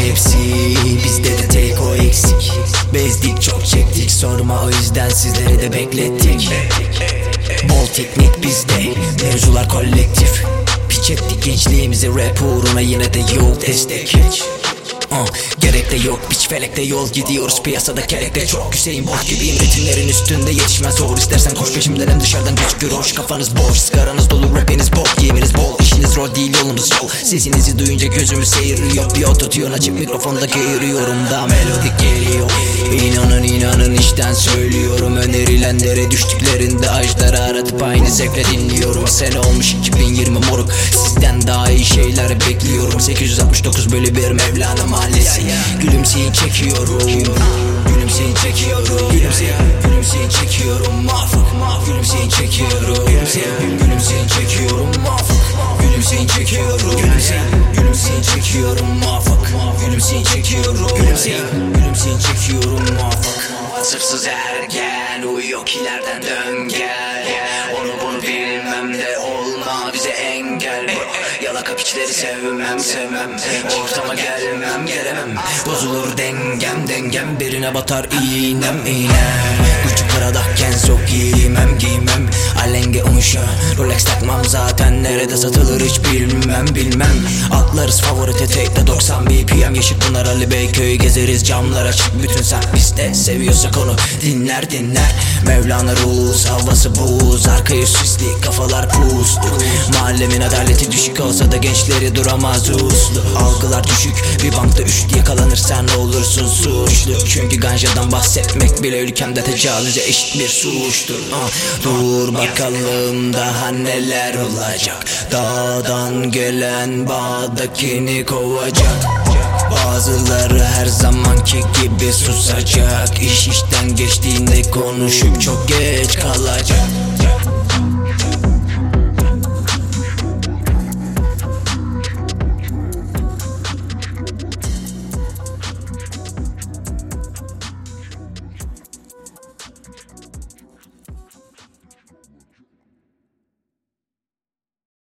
hepsi Bizde de tek o eksik. Bezdik çok çektik. Sorma o yüzden sizleri de beklettik. Bol teknik bizde. Mevzular kolektif. Piç ettik gençliğimizi. Rap uğruna yine de yok destek. Uh, gerek de yok. Piç felekte yol gidiyoruz. Piyasada kelekte çok Hüseyin Bolt gibiyim. Ritimlerin üstünde yetişmez. Zor istersen koş peşimden. Hem dışarıdan gözükür hoş Kafanız boş. Sigaranız dolu değil yolunuz yol. Sesinizi duyunca gözümü seyiriyor. Bir ototune açıp mikrofonda geğiriyorum da melodik geliyor. İnanın inanın işten söylüyorum. Önerilenlere düştüklerinde ajları aratıp aynı zevkle dinliyorum. Sene olmuş 2020 moruk. Sizden daha iyi şeyler bekliyorum. 869 bölü bir Mevlana mahallesi. Gülümseyin çekiyorum. Gülümseyin çekiyorum. Gülümseyin, Gülümseyin çekiyorum. Gülümseyin, gülümseyin çekiyorum Mafık Vasıfsız ergen Uyuyor kilerden dön gel. Onu bunu bilmem de olma bize engel. Yalaka piçleri sevmem sevmem. Ortama gelmem gelemem. Bozulur dengem dengem. Birine batar iğnem iğnem Gücü paradakken sok giymem giymem. Alenge umuşa Rolex takmam zaten. Nerede satılır hiç bilmem bilmem. Atlarız favorite tekte 90 BPM Yeşil Pınar Ali Beyköy gezeriz. Camlar açık Bütün sen bizde seviyorsak onu. Dinler dinler Mevlana rules havası buz Arkayı süsli kafalar puslu Mahallemin adaleti düşük olsa da gençleri duramaz uslu. Algılar düşük bir bankta üşüt yakalanırsan olursun suçlu. Çünkü ganjadan bahsetmek bile ülkemde tecavüze eşit bir suçtur. Ah, Dur bakalım daha neler olacak. Dağdan gelen bağdakini kovacak Bazıları her zamanki gibi susacak. İş işten geçtiğinde konuşup çok geç kalacak